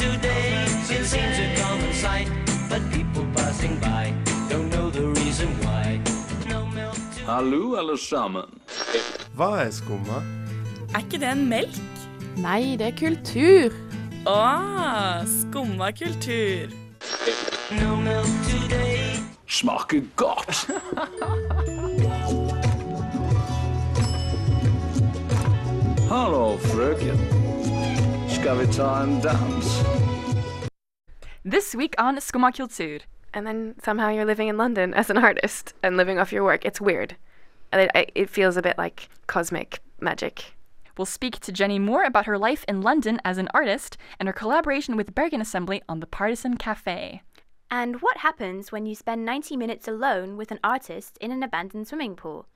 today. It seems a common sight, but people passing by don't know the reason why. No milk today. Hallo, alle sammen. Hva er skumma? Er ikke det en melk? Nei, det er kultur. Å, skumma kultur. No milk today. Smaker godt. Hallo, frøken. Skal vi ta en dans? This week on Skumma Kultur. And then somehow you're living in London as an artist and living off your work. It's weird. It, it feels a bit like cosmic magic. We'll speak to Jenny Moore about her life in London as an artist and her collaboration with Bergen Assembly on the Partisan Cafe. And what happens when you spend 90 minutes alone with an artist in an abandoned swimming pool?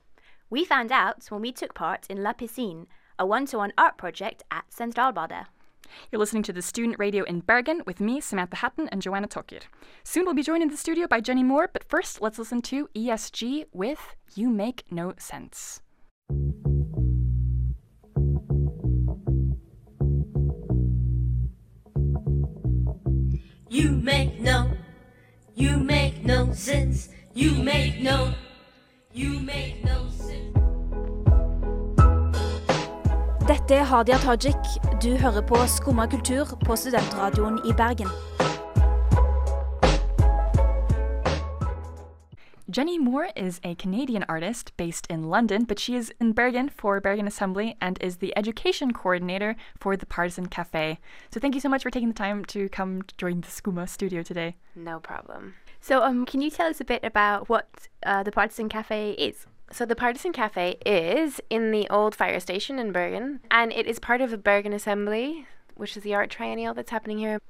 We found out when we took part in La Piscine, a one to one art project at Centralbadet. You're listening to the Student Radio in Bergen with me, Samantha Hatton, and Joanna Tokir. Soon we'll be joined in the studio by Jenny Moore, but first let's listen to ESG with You Make No Sense. You make no, you make no sense. You make no, you make no sense. Dette er Hadia Tajik. Du hører på Skumma kultur på studentradioen i Bergen. Jenny Moore is a Canadian artist based in London, but she is in Bergen for Bergen Assembly and is the education coordinator for the Partisan Cafe. So thank you so much for taking the time to come join the Skumma studio today. No problem. So, um, can you tell us a bit about what uh, the Partisan Cafe is? So the Partisan Cafe is in the old fire station in Bergen, and it is part of the Bergen Assembly, which is the art triennial that's happening here.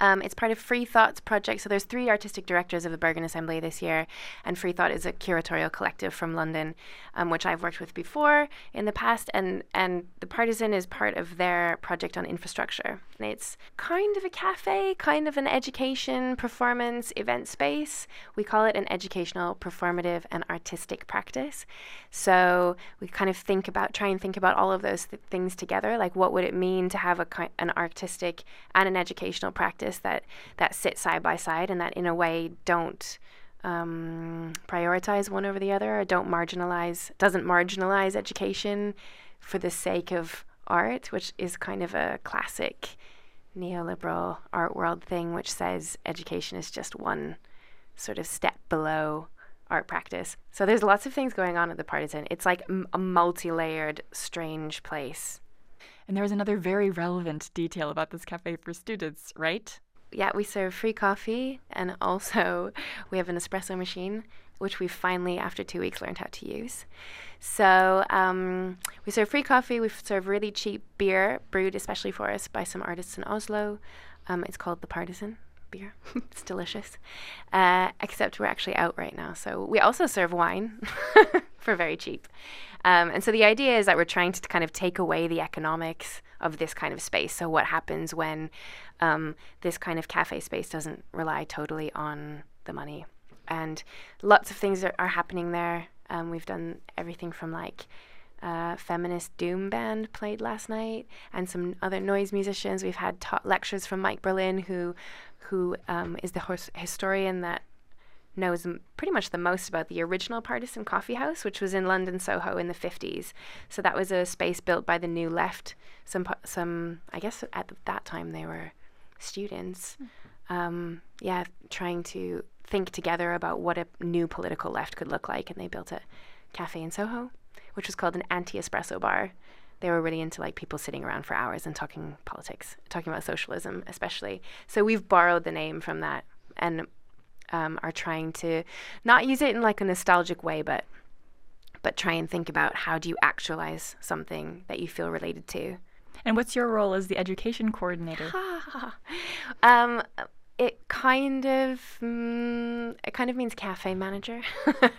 Um, it's part of Freethought's project. So there's three artistic directors of the Bergen Assembly this year, and Freethought is a curatorial collective from London, um, which I've worked with before in the past, and and the Partisan is part of their project on infrastructure. And it's kind of a cafe, kind of an education, performance, event space. We call it an educational, performative, and artistic practice. So we kind of think about, try and think about all of those th- things together. Like, what would it mean to have a an artistic and an educational practice that that sit side by side and that, in a way, don't um, prioritize one over the other or don't marginalize, doesn't marginalize education for the sake of art, which is kind of a classic neoliberal art world thing, which says education is just one sort of step below art practice. So there's lots of things going on at the Partisan. It's like m- a multi-layered, strange place. And there's another very relevant detail about this cafe for students, right? Yeah, we serve free coffee, and also we have an espresso machine, which we finally, after two weeks, learned how to use. So um, we serve free coffee. We serve really cheap beer, brewed especially for us by some artists in Oslo. Um, it's called the Partisan beer. it's delicious. Uh, except we're actually out right now. So we also serve wine for very cheap. Um, and so the idea is that we're trying to kind of take away the economics of this kind of space. So what happens when um, this kind of cafe space doesn't rely totally on the money? And lots of things are, are happening there. Um, we've done everything from like uh, feminist doom band played last night, and some other noise musicians. We've had ta- lectures from Mike Berlin, who who um, is the hos- historian that knows m- pretty much the most about the original Partisan Coffee House, which was in London Soho in the 50s. So that was a space built by the New Left. Some po- some I guess at th- that time they were students. Um, yeah, trying to think together about what a new political left could look like, and they built a cafe in Soho, which was called an anti-espresso bar. They were really into like people sitting around for hours and talking politics, talking about socialism, especially. So we've borrowed the name from that and um, are trying to not use it in like a nostalgic way, but but try and think about how do you actualize something that you feel related to. And what's your role as the education coordinator? um, it kind of mm, it kind of means cafe manager,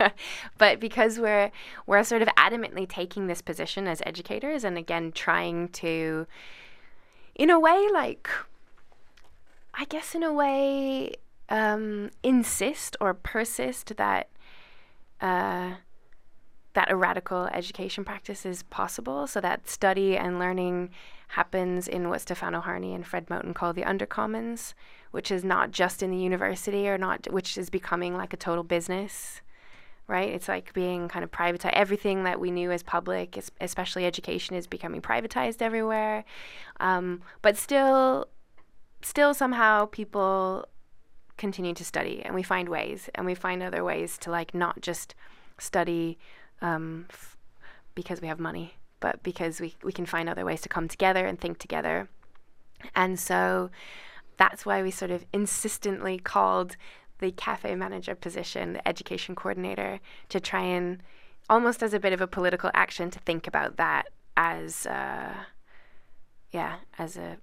but because we're we're sort of adamantly taking this position as educators, and again trying to, in a way, like I guess in a way, um, insist or persist that. Uh, that a radical education practice is possible so that study and learning happens in what Stefano Harney and Fred Moten call the undercommons, which is not just in the university or not, which is becoming like a total business, right? It's like being kind of privatized. Everything that we knew as public, es- especially education, is becoming privatized everywhere. Um, but still, still somehow people continue to study and we find ways and we find other ways to like not just study um, f- because we have money but because we, we can find other ways to come together and think together and so that's why we sort of insistently called the cafe manager position the education coordinator to try and almost as a bit of a political action to think about that as uh, yeah as a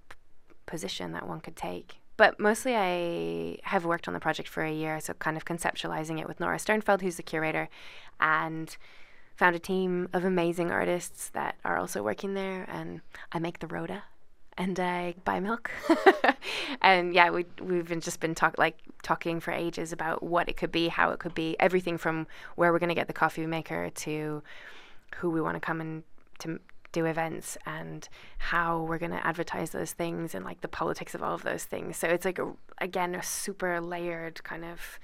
position that one could take but mostly I have worked on the project for a year, so kind of conceptualizing it with Nora Sternfeld, who's the curator, and found a team of amazing artists that are also working there. And I make the rota, and I buy milk, and yeah, we we've been just been talk like talking for ages about what it could be, how it could be, everything from where we're going to get the coffee maker to who we want to come and to do events and how we're going to advertise those things and like the politics of all of those things. So it's like a, again a super layered kind of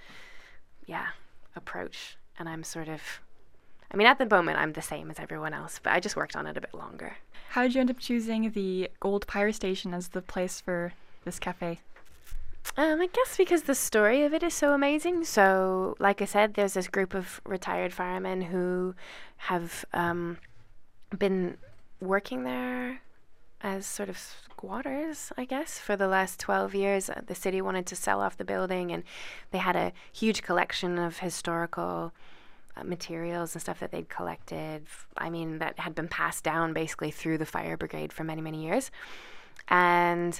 yeah approach and I'm sort of I mean at the moment I'm the same as everyone else, but I just worked on it a bit longer. How did you end up choosing the old Fire Station as the place for this cafe? Um, I guess because the story of it is so amazing. So, like I said, there's this group of retired firemen who have um, been working there as sort of squatters, I guess, for the last 12 years. Uh, The city wanted to sell off the building, and they had a huge collection of historical materials and stuff that they'd collected. I mean, that had been passed down basically through the fire brigade for many, many years. And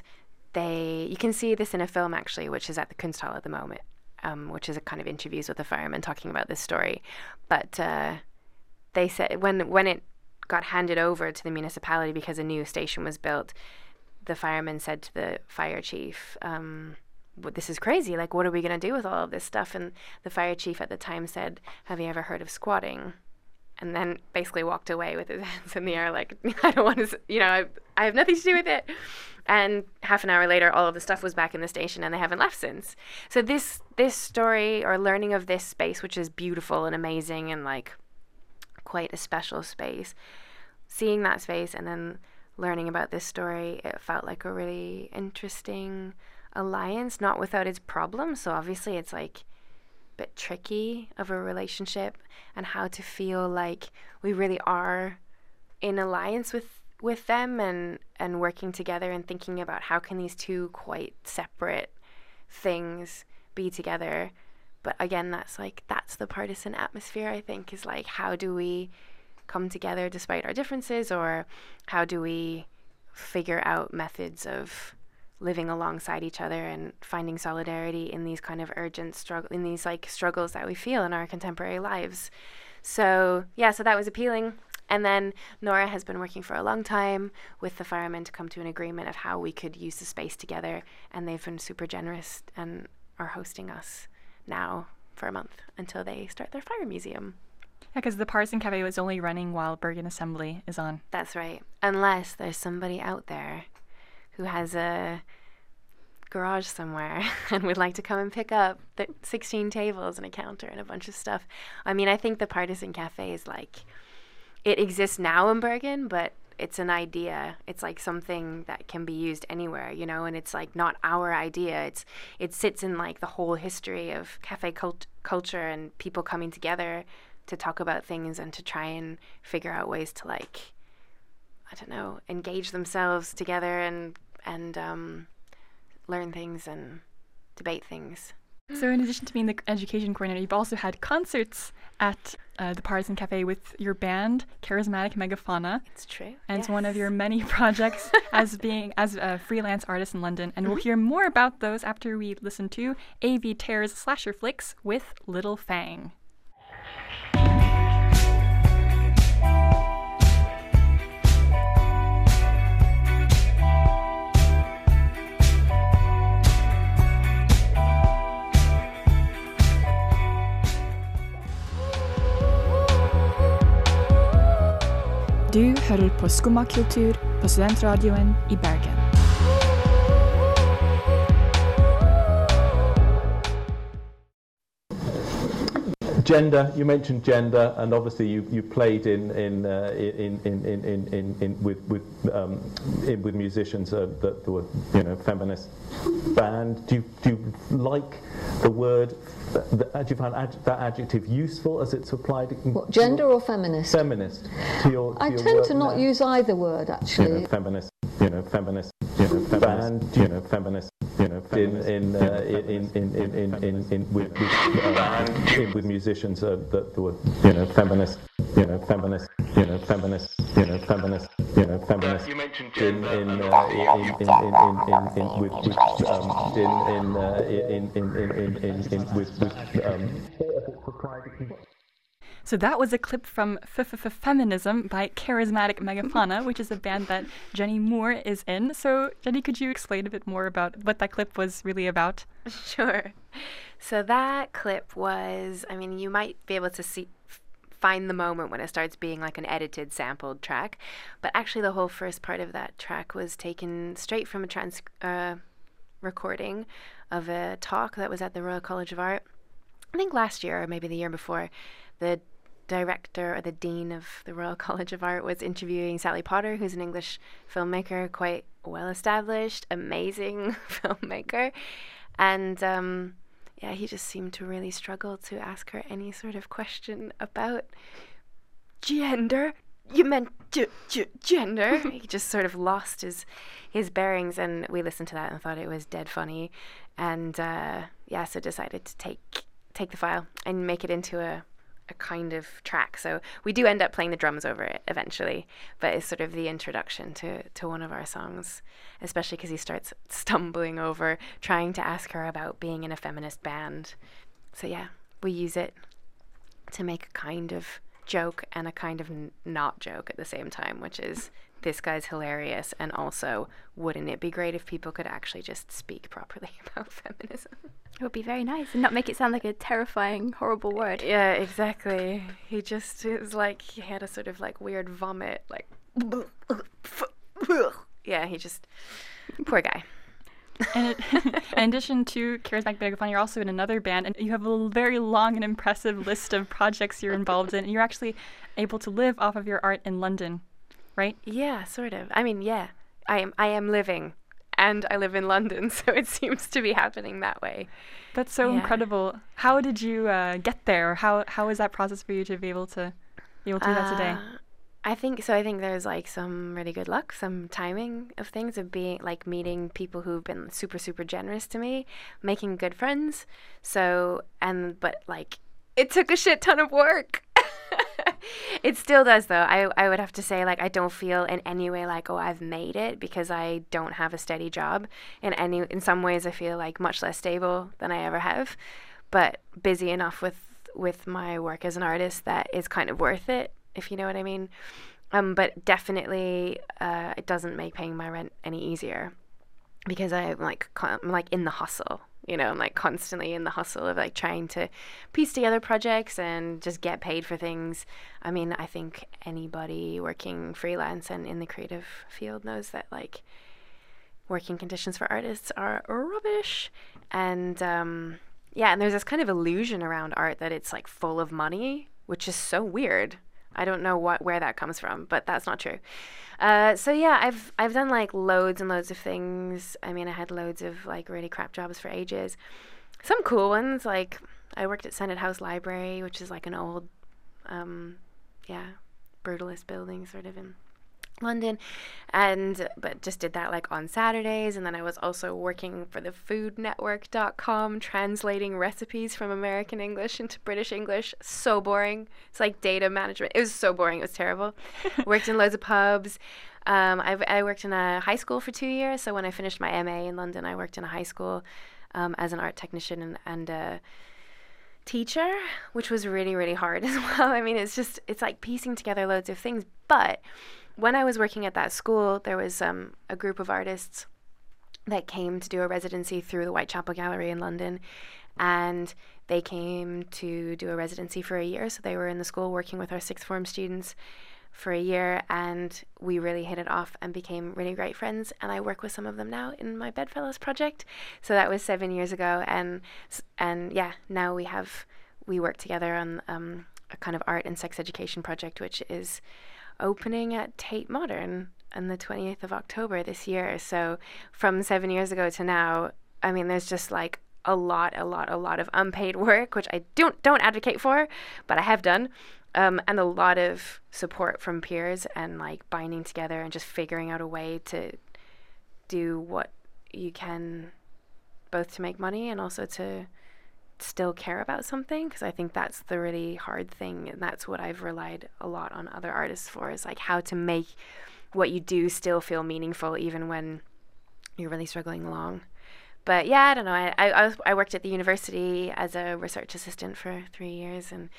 they, you can see this in a film actually, which is at the Kunsthall at the moment, um, which is a kind of interviews with the firemen talking about this story. But uh, they said when when it got handed over to the municipality because a new station was built, the firemen said to the fire chief, um, "What this is crazy! Like, what are we gonna do with all of this stuff?" And the fire chief at the time said, "Have you ever heard of squatting?" And then basically walked away with his hands in the air, like, "I don't want to, you know, I, I have nothing to do with it." And half an hour later, all of the stuff was back in the station, and they haven't left since. So this this story or learning of this space, which is beautiful and amazing, and like quite a special space. Seeing that space and then learning about this story, it felt like a really interesting alliance, not without its problems. So obviously, it's like a bit tricky of a relationship and how to feel like we really are in alliance with with them and and working together and thinking about how can these two quite separate things be together but again that's like that's the partisan atmosphere i think is like how do we come together despite our differences or how do we figure out methods of living alongside each other and finding solidarity in these kind of urgent struggle in these like struggles that we feel in our contemporary lives so yeah so that was appealing and then Nora has been working for a long time with the firemen to come to an agreement of how we could use the space together. And they've been super generous and are hosting us now for a month until they start their fire museum. Yeah, because the Partisan Cafe was only running while Bergen Assembly is on. That's right. Unless there's somebody out there who has a garage somewhere and would like to come and pick up the 16 tables and a counter and a bunch of stuff. I mean, I think the Partisan Cafe is like, it exists now in Bergen, but it's an idea. It's like something that can be used anywhere, you know, and it's like not our idea. It's it sits in like the whole history of cafe cult- culture and people coming together to talk about things and to try and figure out ways to like I don't know, engage themselves together and and um, learn things and debate things. So, in addition to being the education coordinator, you've also had concerts at uh, the Partisan Cafe with your band, Charismatic Megafauna. It's true. And it's one of your many projects as being as a freelance artist in London. And we'll hear more about those after we listen to AV Tears Slasher Flicks with Little Fang. Du hører på Skummakultur på Studentradioen i Bergen. Gender you mentioned gender and obviously you, you played in in, uh, in, in, in, in, in, in with with um, in, with musicians uh, that were you know feminist band do you, do you like the word the, do you find ad, that adjective useful as it's applied What, gender or feminist? feminist to your to I your tend to not now? use either word you actually. know, feminist, you know, feminist, you know, feminist, band, you know, feminist, you know, in in uh, in, in, in, in, in, in with with, um, with musicians uh, that were you know feminist, you know, feminist, you know, feminist, you know, feminist, you know, feminist. You mentioned in in uh, in, in, in, in, in, in with with um, in in, uh, in in in in in in with with um. So that was a clip from Feminism by Charismatic Megafauna, which is a band that Jenny Moore is in. So, Jenny, could you explain a bit more about what that clip was really about? Sure. So that clip was, I mean, you might be able to see find the moment when it starts being like an edited sampled track, but actually the whole first part of that track was taken straight from a trans uh, recording of a talk that was at the Royal College of Art. I think last year or maybe the year before, the director or the dean of the Royal College of Art was interviewing Sally Potter, who's an English filmmaker, quite well established, amazing filmmaker. And um, yeah, he just seemed to really struggle to ask her any sort of question about gender. You meant g- g- gender. he just sort of lost his his bearings, and we listened to that and thought it was dead funny, and uh, yeah, so decided to take take the file and make it into a a kind of track. So we do end up playing the drums over it eventually, but it's sort of the introduction to to one of our songs, especially because he starts stumbling over trying to ask her about being in a feminist band. So yeah, we use it to make a kind of joke and a kind of n- not joke at the same time, which is this guy's hilarious and also wouldn't it be great if people could actually just speak properly about feminism? It would be very nice and not make it sound like a terrifying, horrible word. Yeah, exactly. He just it was like he had a sort of like weird vomit, like yeah. He just poor guy. And it, in addition to Charismatic Megafauna, you're also in another band, and you have a very long and impressive list of projects you're involved in. And you're actually able to live off of your art in London, right? Yeah, sort of. I mean, yeah, I am. I am living, and I live in London, so it seems to be happening that way. That's so Yeah. incredible. How did you uh, get there? How how was that process for you to be able to be able to do that today? I think so. I think there's like some really good luck, some timing of things, of being like meeting people who've been super, super generous to me, making good friends. So, and but like, it took a shit ton of work. it still does, though. I, I would have to say, like, I don't feel in any way like, oh, I've made it because I don't have a steady job. In any, in some ways, I feel like much less stable than I ever have, but busy enough with with my work as an artist that is kind of worth it, if you know what I mean. Um, but definitely, uh, it doesn't make paying my rent any easier because I'm like I'm like in the hustle. You know, I'm like constantly in the hustle of like trying to piece together projects and just get paid for things. I mean, I think anybody working freelance and in the creative field knows that like working conditions for artists are rubbish. And um, yeah, and there's this kind of illusion around art that it's like full of money, which is so weird. I don't know what where that comes from, but that's not true. Uh, so yeah, I've I've done like loads and loads of things. I mean, I had loads of like really crap jobs for ages. Some cool ones, like I worked at Senate House Library, which is like an old, um, yeah, brutalist building sort of in London, and but just did that like on Saturdays, and then I was also working for the FoodNetwork.com, translating recipes from American English into British English. So boring. It's like data management. It was so boring. It was terrible. worked in loads of pubs. Um, I, I worked in a high school for two years. So when I finished my MA in London, I worked in a high school um, as an art technician and, and uh, teacher, which was really, really hard as well. I mean, it's just, it's like piecing together loads of things. But when I was working at that school, there was um, a group of artists that came to do a residency through the Whitechapel Gallery in London. And they came to do a residency for a year. So they were in the school working with our sixth form students for a year and we really hit it off and became really great friends and I work with some of them now in my Bedfellows project. So that was 7 years ago and and yeah, now we have we work together on um, a kind of art and sex education project which is opening at Tate Modern on the 28th of October this year. So from 7 years ago to now, I mean there's just like a lot a lot a lot of unpaid work which I don't don't advocate for, but I have done um, and a lot of support from peers and like binding together and just figuring out a way to do what you can both to make money and also to still care about something because I think that's the really hard thing and that's what I've relied a lot on other artists for is like how to make what you do still feel meaningful even when you're really struggling along. But yeah, I don't know. I I, I was- I worked at the university as a research assistant for three years and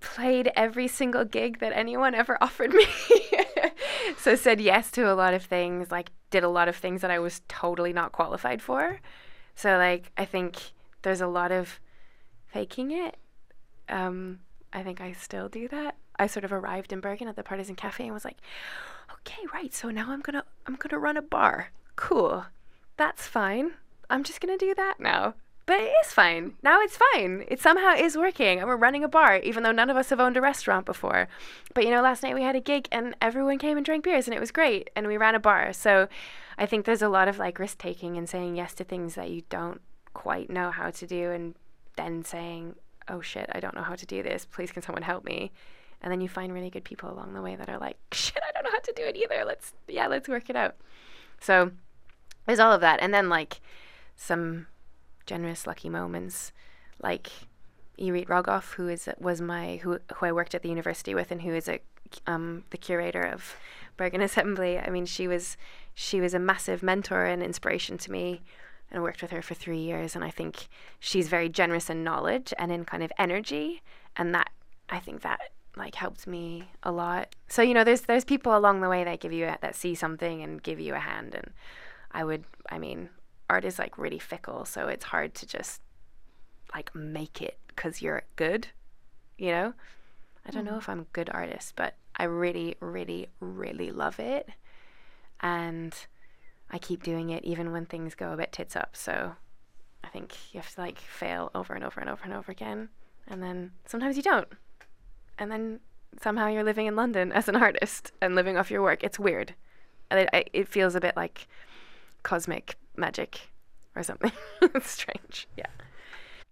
played every single gig that anyone ever offered me. so said yes to a lot of things, like did a lot of things that I was totally not qualified for. So like I think there's a lot of faking it. Um I think I still do that. I sort of arrived in Bergen at the Partisan Cafe and was like, "Okay, right. So now I'm to I'm to run a bar. Cool. That's fine. I'm just to do that now." But it is fine. Now it's fine. It somehow is working. And we're running a bar, even though none of us have owned a restaurant before. But you know, last night we had a gig and everyone came and drank beers and it was great. And we ran a bar. So I think there's a lot of like risk taking and saying yes to things that you don't quite know how to do and then saying, oh shit, I don't know how to do this. Please, can someone help me? And then you find really good people along the way that are like, shit, I don't know how to do it either. Let's, yeah, let's work it out. So there's all of that. And then like some generous lucky moments like Irit Rogoff who is was my who who I worked at the university with and who is a um the curator of Bergen Assembly I mean she was she was a massive mentor and inspiration to me and worked with her for 3 years and I think she's very generous in knowledge and in kind of energy and that I think that like helped me a lot. So you know there's there's people along the way that give you a, that see something and give you a hand and I would I mean art is like really fickle so it's hard to just like make it because you're good you know? I don't know mm. if i'm a good artist but i really really really love it and i keep doing it even when things go a bit tits up. So i think you have to like fail over and over and over and over again. And then sometimes you don't. And then somehow you're living in london as an artist and living off your work. It's weird. It, it feels a bit like cosmic magic or something. It's strange. Yeah.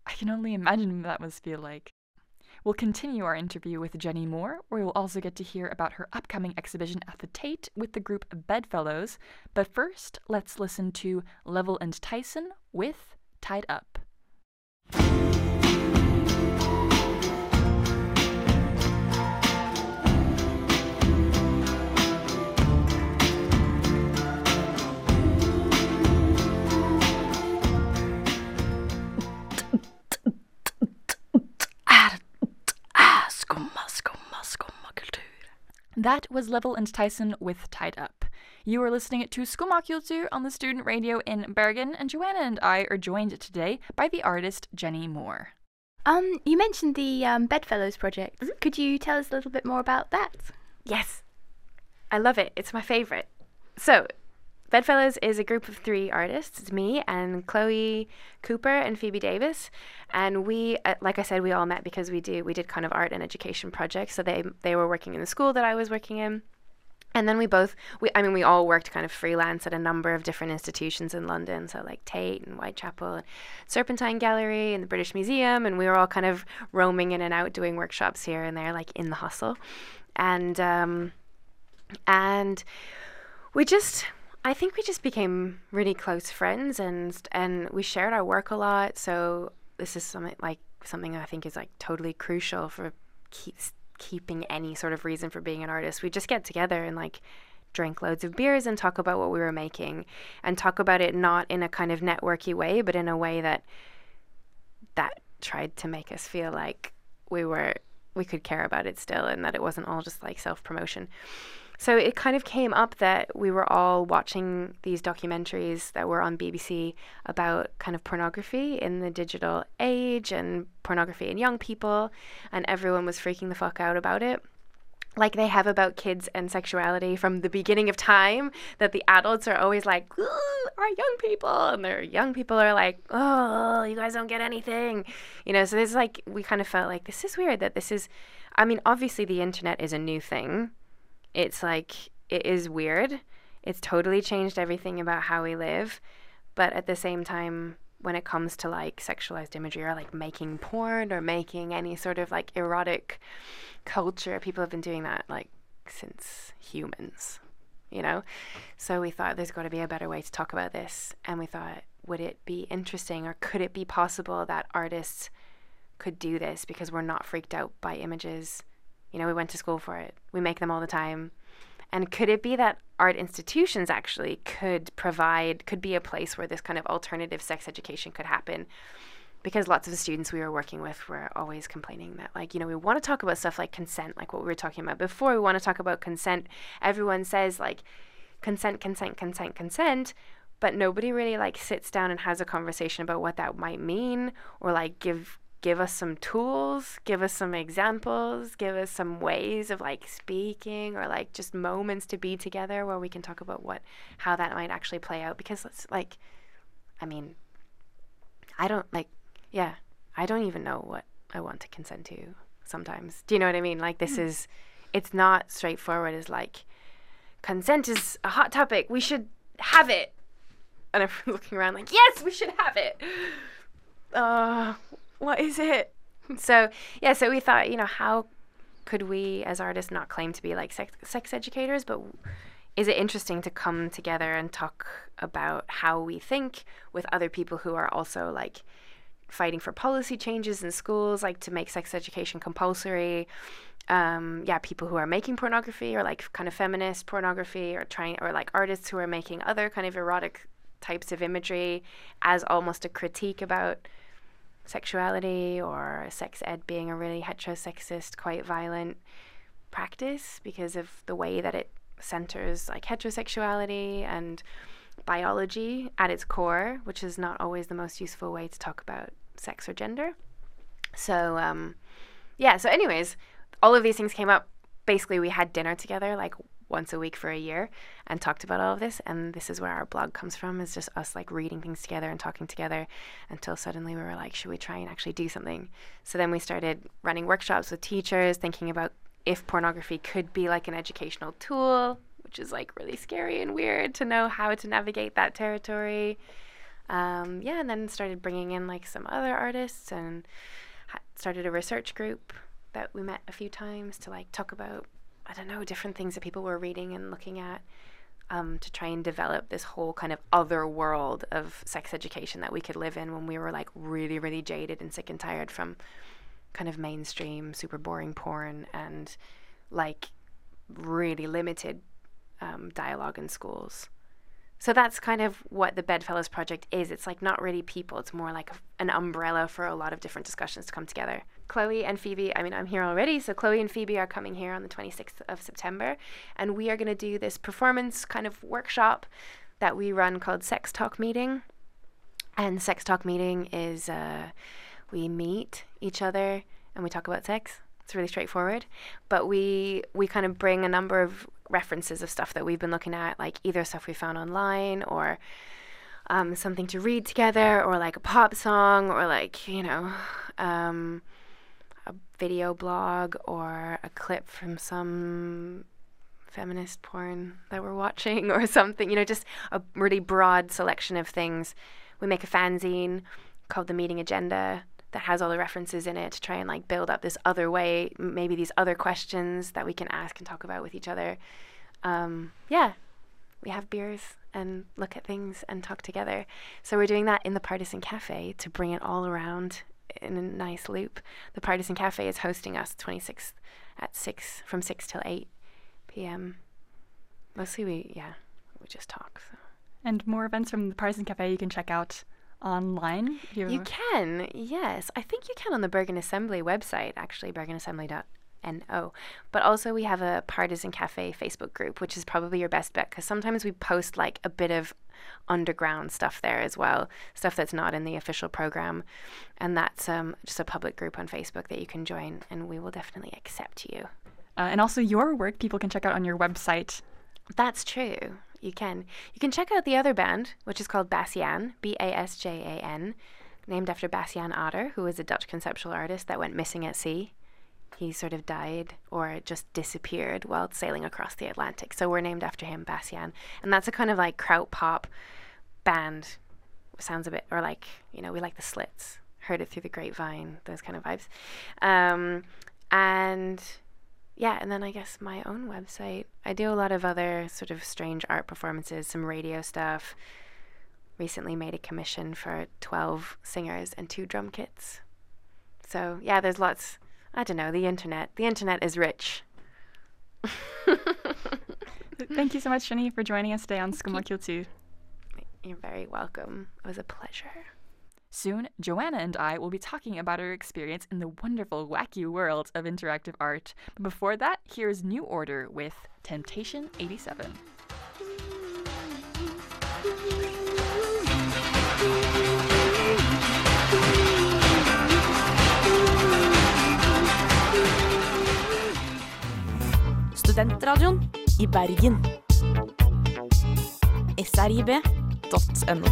I can only imagine what that must feel like. We'll continue our interview with Jenny Moore, where you'll also get to hear about her upcoming exhibition at the Tate with the group Bedfellows. But first, let's listen to Level and Tyson with Tied Up. That was Level and Tyson with Tied Up. You are listening to Skummakultur on the student radio in Bergen, and Joanna and I are joined today by the artist Jenny Moore. Um, you mentioned the um, Bedfellows project. Could you tell us a little bit more about that? Yes. I love it. It's my favorite. So, Bedfellows is a group of three artists. It's me and Chloe Cooper and Phoebe Davies. And we, uh, like I said, we all met because we do we did kind of art and education projects. So they they were working in the school that I was working in. And then we both, we, I mean, we all worked kind of freelance at a number of different institutions in London. So, like Tate and Whitechapel and Serpentine Gallery and the British Museum. And we were all kind of roaming in and out doing workshops here and there, like in the hustle. And, um, and we just, I think we just became really close friends and, and we shared our work a lot. So, this is something like something I think is like totally crucial for keeps keeping any sort of reason for being an artist. We just get together and like drink loads of beers and talk about what we were making and talk about it not in a kind of networky way, but in a way that that tried to make us feel like we were we could care about it still and that it wasn't all just like self-promotion. So it kind of came up that we were all watching these documentaries that were on BBC about kind of pornography in the digital age and pornography in young people, and everyone was freaking the fuck out about it. like they have about kids and sexuality from the beginning of time that the adults are always like "Ooh, our young people and their young people are like oh you guys don't get anything you know so there's like we kind of felt like this is weird that this is i mean obviously the internet is a new thing it's like it is weird. It's totally changed everything about how we live. But at the same time when it comes to like sexualized imagery or like making porn or making any sort of like erotic culture people have been doing that like since humans you know? So we thought there's got to be a better way to talk about this and we thought would it be interesting or could it be possible that artists could do this because we're not freaked out by images you know we went to school for it we make them all the time and could it be that art institutions actually could provide, could be a place where this kind of alternative sex education could happen? Because lots of the students we were working with were always complaining that, like, you know, we want to talk about stuff like consent, like what we were talking about before. We want to talk about consent. Everyone says, like, consent, consent, consent, consent but nobody really like sits down and has a conversation about what that might mean or like give give us some tools, give us some examples, give us some ways of like speaking or like just moments to be together where we can talk about what how that might actually play out because it's like I mean I don't like yeah, I don't even know what I want to consent to sometimes. Do you know what I mean? Like this is it's not straightforward as like consent is a hot topic. We should have it. And everyone's looking around like, yes, we should have it. Uh, what is it? so yeah, so we thought, you know, how could we as artists not claim to be like sex, sex educators, but is it interesting to come together and talk about how we think with other people who are also like fighting for policy changes in schools, like to make sex education compulsory. Um, yeah, people who are making pornography or like kind of feminist pornography or trying or like artists who are making other kind of erotic types of imagery as almost a critique about sexuality or sex ed being a really heterosexist, quite violent practice because of the way that it centers like heterosexuality and biology at its core, which is not always the most useful way to talk about sex or gender. So, um, yeah, so, anyways, all of these things came up. Basically, we had dinner together like once a week for a year and talked about all of this. And this is where our blog comes from is just us like reading things together and talking together until suddenly we were like should we try and actually do something? So then we started running workshops with teachers thinking about if pornography could be like an educational tool which is like really scary and weird to know how to navigate that territory. Um, yeah and then started bringing in like some other artists and ha- started a research group that we met a few times to like talk about I don't know, different things that people were reading and looking at um, to try and develop this whole kind of other world of sex education that we could live in when we were like really, really jaded and sick and tired from kind of mainstream, super boring porn and like really limited um, dialogue in schools. So that's kind of what the Bedfellows Project is. It's like not really people, it's more like an umbrella for a lot of different discussions to come together. Chloe and Phoebe, I mean, I'm here already, so Chloe and Phoebe are coming here on the 26th of September, and we are going to do this performance kind of workshop that we run called Sex Talk Meeting. And Sex Talk Meeting is uh, we meet each other and we talk about sex. It's really straightforward, but we we kind of bring a number of references of stuff that we've been looking at, like either stuff we found online or um, something to read together, or like a pop song, or like you know. Um, video blog or a clip from some feminist porn that we're watching or something, you know, just a really broad selection of things. We make a fanzine called The Meeting Agenda that has all the references in it to try and like build up this other way, maybe these other questions that we can ask and talk about with each other. Um, yeah, we have beers and look at things and talk together. So we're doing that in the Partisan Cafe to bring it all around in a nice loop. The Partisan Cafe is hosting us 26th at 6 from 6 till 8 p.m. Mostly we yeah, we just talk. So. And more events from the Partisan Cafe you can check out online. You, you can, yes. I think you can on the Bergen Assembly website, actually, bergenassembly.no. But also, we have a Partisan Cafe Facebook group, which is probably your best bet because sometimes we post like a bit of underground stuff there as well, stuff that's not in the official program. And that's um, just a public group on Facebook that you can join, and we will definitely accept you. Uh, and also your work people can check out on your website. That's true. You can. You can check out the other band, which is called Basjan, B A S J A N, named after Bas Jan Ader, who was a Dutch conceptual artist that went missing at sea. He sort of died or just disappeared while sailing across the Atlantic. So we're named after him, Bas Jan. And that's a kind of like kraut pop band. Sounds a bit, or like, you know, we like the slits. Heard it through the grapevine, those kind of vibes. Um, and yeah, and then I guess my own website. I do a lot of other sort of strange art performances, some radio stuff. Recently made a commission for 12 singers and two drum kits. So, yeah, there's lots. I don't know, the internet. The internet is rich. Thank you so much, Jenny, for joining us today on Skummakultur. You're very welcome. It was a pleasure. Soon, Joanna and I will be talking about our experience in the wonderful, wacky world of interactive art. But before that, here's New Order with Temptation 87. Studentradioen i Bergen. srib.no.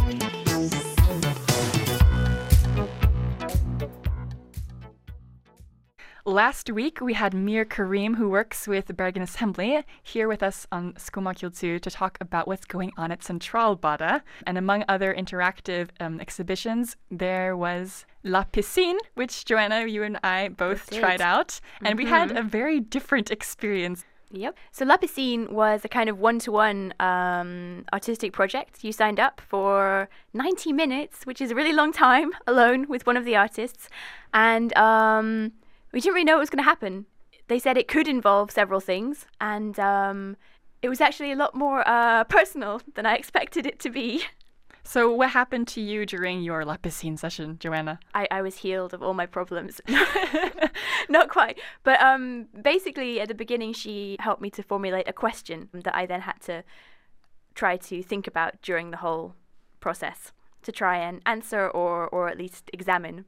Last week, we had Mir Karim, who works with Bergen Assembly, here with us on Skummakultur to talk about what's going on at Centralbadet. And among other interactive um, exhibitions, there was La Piscine, which Joanna, you and I both That's it. tried out. And we had Mhm. a very different experience. Yep. So La Piscine was a kind of one-to-one um, artistic project. You signed up for 90 minutes, which is a really long time, alone with one of the artists, and um, we didn't really know what was going to happen. They said it could involve several things, and um, it was actually a lot more uh, personal than I expected it to be. So, what happened to you during your La session, Joanna? I, I was healed of all my problems. Not quite. But um, basically, at the beginning, she helped me to formulate a question that I then had to try to think about during the whole process to try and answer or, or at least examine.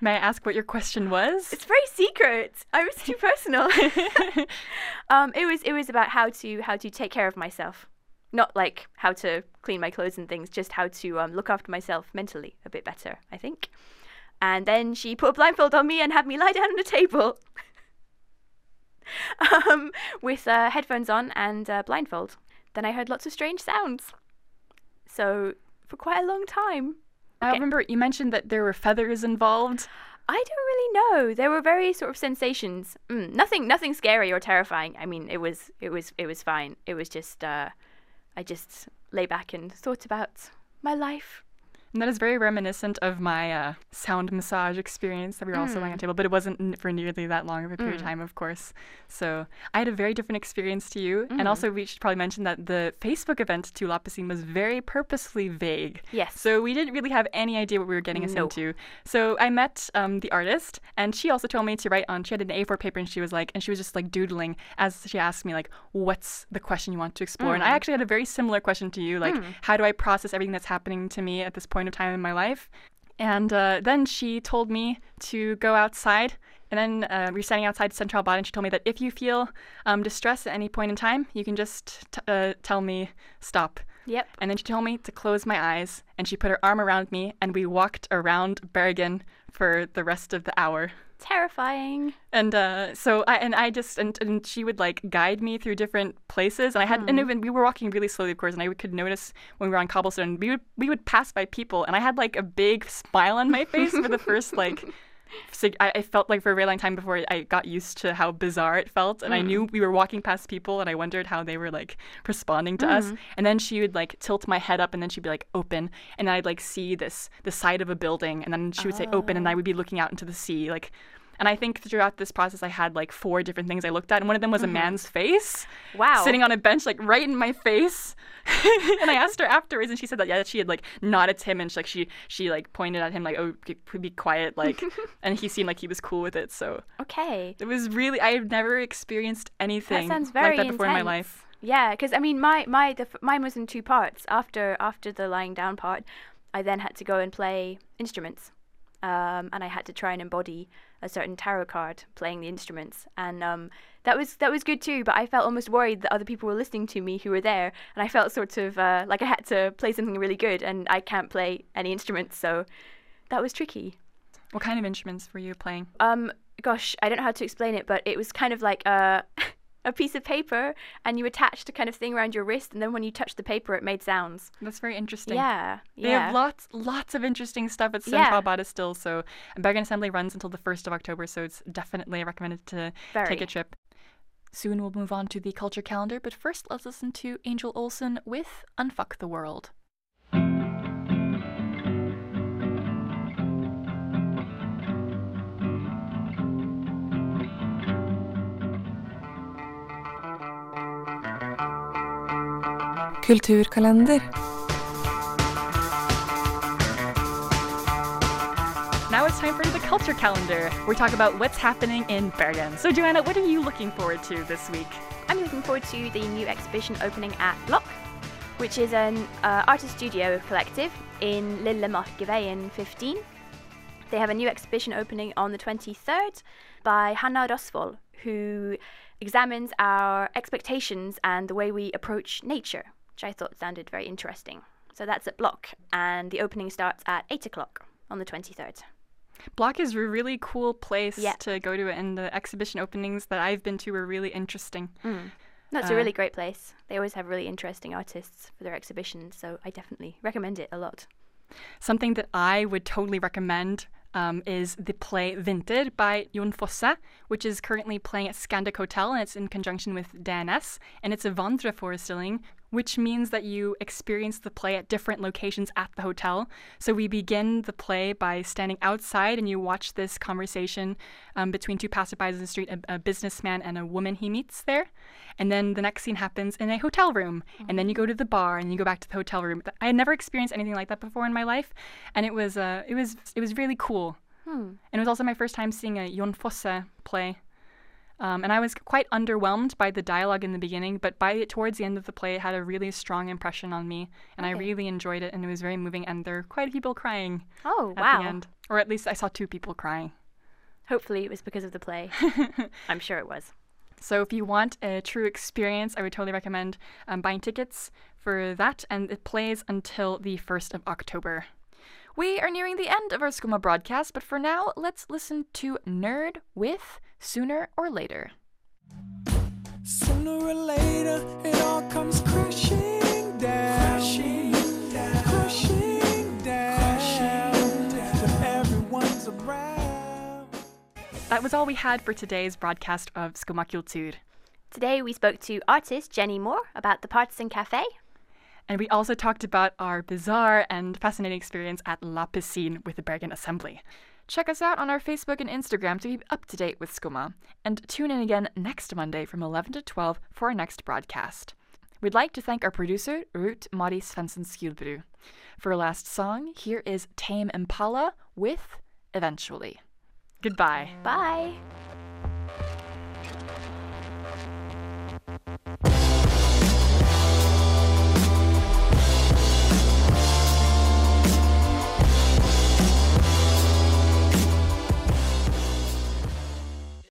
May I ask what your question was? It's very secret. I was too personal. um, it was it was about how to how to take care of myself, not like how to clean my clothes and things, just how to um, look after myself mentally a bit better. I think. And then she put a blindfold on me and had me lie down on a table, um, with uh, headphones on and uh, blindfold. Then I heard lots of strange sounds. So for quite a long time. I remember you mentioned that there were feathers involved. I don't really know. There were various sort of sensations. Mm, nothing, nothing scary or terrifying. I mean, it was, it was, it was fine. It was just, uh, I just lay back and thought about my life. And that is very reminiscent of my uh, sound massage experience that we were also lying on a Mm. table, but it wasn't for nearly that long of a period of Mm. time, of course. So I had a very different experience to you. Mm. And also, we should probably mention that the Facebook event to La Piscine was very purposely vague. Yes. So we didn't really have any idea what we were getting us No. into. So I met um, the artist, and she also told me to write on. She had an A4 paper, and she was like, and she was just like doodling as she asked me like, "What's the question you want to explore?" And I Mm. actually had a very similar question to you, like, Mm. how do I process everything that's happening to me at this point of time in my life? And uh, then she told me to go outside. And then uh, we were standing outside Centralbadet, and she told me that if you feel um, distress at any point in time, you can just t- uh, tell me stop. Yep. And then she told me to close my eyes, and she put her arm around me, and we walked around Bergen for the rest of the hour. Terrifying. And uh, so I and I just and, and she would like guide me through different places, and I had and Mhm. even we were walking really slowly, of course, and I could notice when we were on cobblestone, we would we would pass by people, and I had like a big smile on my face for the first like. Sig- I, I felt like for a very long time before I got used to how bizarre it felt, and I Mm. knew we were walking past people, and I wondered how they were like responding to us. Mhm. And then she would like tilt my head up, and then she'd be like open, and I'd like see this the side of a building, and then she would say open, and I would be looking out into the sea, like. And I think throughout this process, I had like four different things I looked at, and one of them was Mhm. a man's face, Wow. sitting on a bench, like right in my face. and I asked her afterwards, and she said that yeah, that she had like nodded to him, and she, like she she like pointed at him like oh be, be quiet, like, and he seemed like he was cool with it. So Okay. it was really I've never experienced anything That like that before in my life. Yeah, because I mean, my my the, f- mine was in two parts. After after the lying down part, I then had to go and play instruments, um, and I had to try and embody a certain tarot card playing the instruments, and um, that was that was good too. But I felt almost worried that other people were listening to me who were there, and I felt sort of uh, like I had to play something really good, and I can't play any instruments, so that was tricky. What kind of instruments were you playing? Um, gosh, I don't know how to explain it, but it was kind of like a a piece of paper, and you attached a kind of thing around your wrist, and then when you touched the paper, it made sounds. That's very interesting. Yeah, They yeah. have lots, lots of interesting stuff at Yeah. Centralbadet still. So, and Bergen Assembly runs until the 1st of October, so it's definitely recommended to take a trip. Soon we'll move on to the culture calendar, but first let's listen to Angel Olsen with Unfuck the World. Kulturkalender. Now it's time for the culture calendar. We talk about what's happening in Bergen. So, Joanna, what are you looking forward to this week? I'm looking forward to the new exhibition opening at Block, which is an uh, artist studio collective in Lille Markeveien 15. They have a new exhibition opening on the 23rd by Hannah Rosvold, who examines our expectations and the way we approach nature, which I thought sounded very interesting. So that's at Block, and the opening starts at 8 o'clock on the 23rd. Block is a really cool place Yeah. to go to, and the exhibition openings that I've been to were really interesting. That's Uh, a really great place. They always have really interesting artists for their exhibitions, so I definitely recommend it a lot. Something that I would totally recommend um, is the play Vinter by Jon Fosse, which is currently playing at Scandic Hotel, and it's in conjunction with DNS. And it's a vandreforestilling, which means that you experience the play at different locations at the hotel. So we begin the play by standing outside, and you watch this conversation um, between two passerbys in the street, a, a businessman and a woman he meets there. And then the next scene happens in a hotel room, and then you go to the bar, and you go back to the hotel room. I had never experienced anything like that before in my life, and it was uh, it was it was really cool. And it was also my first time seeing a Jon Fosse play. Um, and I was quite underwhelmed by the dialogue in the beginning, but by towards the end of the play, it had a really strong impression on me, and I really enjoyed it, and it was very moving. And there were quite a few people crying Oh, at wow. the end, or at least I saw two people crying. Hopefully, it was because of the play. I'm sure it was. So if you want a true experience, I would totally recommend um, buying tickets for that, and it plays until the 1st of October. We are nearing the end of our Skumma broadcast, but for now, let's listen to Nerd with Sooner or Later. Sooner or later, it all comes crashing down. Crashing down. Crashing down. When everyone's around. That was all we had for today's broadcast of Skummakultur. Today, we spoke to artist Jenny Moore about the Partisan Cafe. And we also talked about our bizarre and fascinating experience at La Piscine with the Bergen Assembly. Check us out on our Facebook and Instagram to keep up to date with Skumma. And tune in again next Monday from 11 to 12 for our next broadcast. We'd like to thank our producer, Ruth Mari Svensson Skilbru. For our last song, here is Tame Impala with Eventually. Goodbye. Bye.